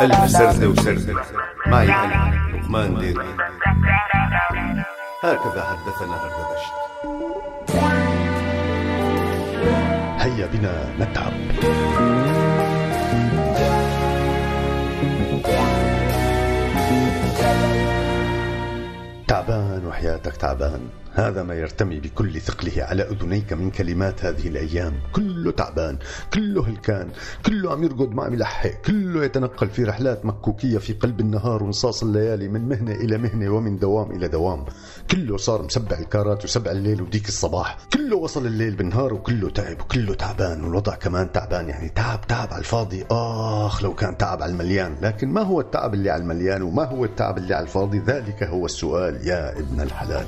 ألف سردة وسردة معي أنا لقمان ديري هكذا حدثنا هردبشت هيا بنا نتعب. تعبان وحياتك تعبان. هذا ما يرتمي بكل ثقله على أذنيك من كلمات هذه الأيام. كله تعبان كله هلكان كله عم يرقد ما عم يلحق كله يتنقل في رحلات مكوكية في قلب النهار ونصاص الليالي من مهنة إلى مهنة ومن دوام إلى دوام. كله صار مسبع الكارات وسبع الليل وديك الصباح. كله وصل الليل بالنهار وكله تعب وكله تعبان والوضع كمان تعبان. يعني تعب تعب على الفاضي. آخ لو كان تعب على المليان. لكن ما هو التعب اللي على المليان وما هو التعب اللي على الفاضي؟ ذلك هو السؤال يا ابن الحلال.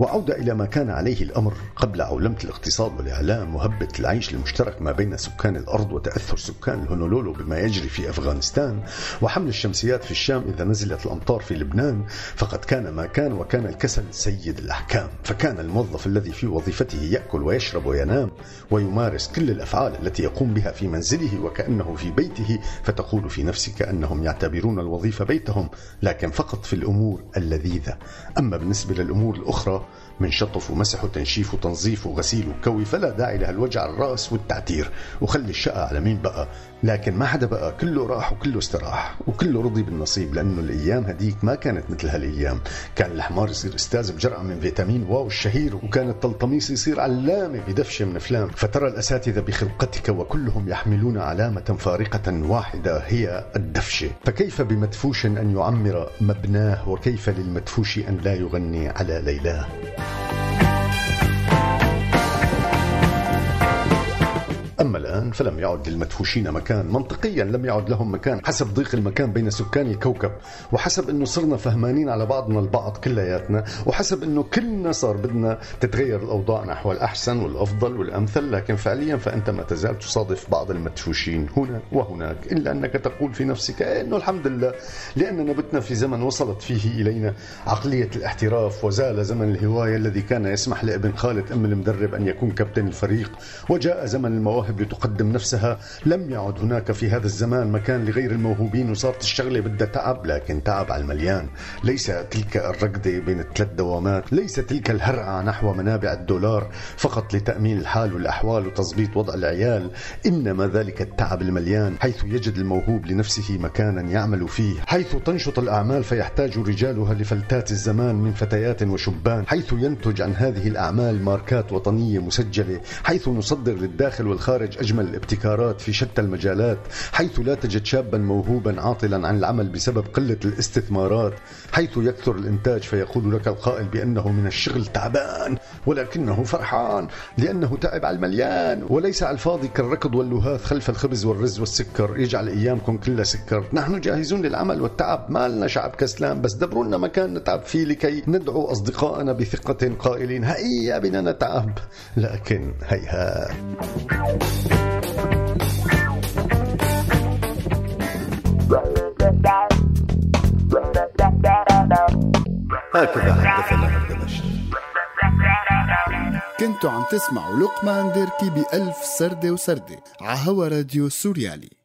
وعودة إلى ما كان عليه الأمر. قبل عولمة الاقتصاد والإعلام وهبة العيش المشترك ما بين سكان الأرض وتأثر سكان الهونولولو بما يجري في أفغانستان وحمل الشمسيات في الشام إذا نزلت الأمطار في لبنان فقد كان ما كان وكان الكسل سيد الأحكام. فكان الموظف الذي في وظيفته يأكل ويشرب وينام ويمارس كل الأفعال التي يقوم بها في منزله وكأنه في بيته فتقول في نفسك أنهم يعتبرون الوظيفة بيتهم لكن فقط في الأمور اللذيذة. أما بالنسبة للأمور الأخرى من شطف ومسح وتنشيف وتنظيف وغسيل وكوي فلا داعي لها الوجع الرأس والتعتير. وخلي الشقة على مين بقى؟ لكن ما حدا بقى كله راح وكله استراح وكله رضي بالنصيب لأنه الأيام هديك ما كانت مثل هالأيام. كان الحمار يصير أستاذ بجرعة من فيتامين واو الشهير وكان التلطميس يصير علامة بدفشة من أفلام. فترى الأساتذة بخلقتك وكلهم يحملون علامة فارقة واحدة هي الدفشة. فكيف بمدفوش أن يعمر مبناه وكيف للمدفوش أن لا يغني على ليلاه؟ Bye. أما الآن فلم يعد للمدفوشين مكان. منطقيا لم يعد لهم مكان حسب ضيق المكان بين سكان الكوكب وحسب أنه صرنا فهمانين على بعضنا البعض كلياتنا وحسب أنه كلنا صار بدنا تتغير الأوضاع نحو الأحسن والأفضل والأمثل لكن فعليا فأنت ما تزال تصادف بعض المدفوشين هنا وهناك إلا أنك تقول في نفسك أنه الحمد لله لأننا بتنا في زمن وصلت فيه إلينا عقلية الاحتراف وزال زمن الهواية الذي كان يسمح لابن خالد أم المدرب أن يكون كابتن الفريق وجاء زمن المواهب لتقدم نفسها. لم يعد هناك في هذا الزمان مكان لغير الموهوبين وصارت الشغلة بدها تعب لكن تعب على المليان. ليس تلك الركضة بين الثلاث دوامات ليس تلك الهرعة نحو منابع الدولار فقط لتأمين الحال والأحوال وتظبيط وضع العيال. إنما ذلك التعب المليان حيث يجد الموهوب لنفسه مكانا يعمل فيه. حيث تنشط الأعمال فيحتاج رجالها لفلتات الزمان من فتيات وشبان. حيث ينتج عن هذه الأعمال ماركات وطنية مسجلة. حيث نصدر للداخل والخارج خارج أجمل الابتكارات في شتى المجالات حيث لا تجد شابا موهوبا عاطلا عن العمل بسبب قلة الاستثمارات حيث يكثر الإنتاج فيقول لك القائل بأنه من الشغل تعبان ولكنه فرحان لأنه تعب على المليان وليس على الفاضي كالركض واللهاث خلف الخبز والرز والسكر يجعل أيامكم كلها سكر. نحن جاهزون للعمل والتعب ما لنا شعب كسلان بس دبروا لنا مكان نتعب فيه لكي ندعو أصدقائنا بثقة قائلين هيا بنا نتعب لكن هيهات. هكذا حدثنا هردبشت كنتوا عم تسمعوا لقمان ديركي بألف سردة وسردة عهوا راديو سوريالي.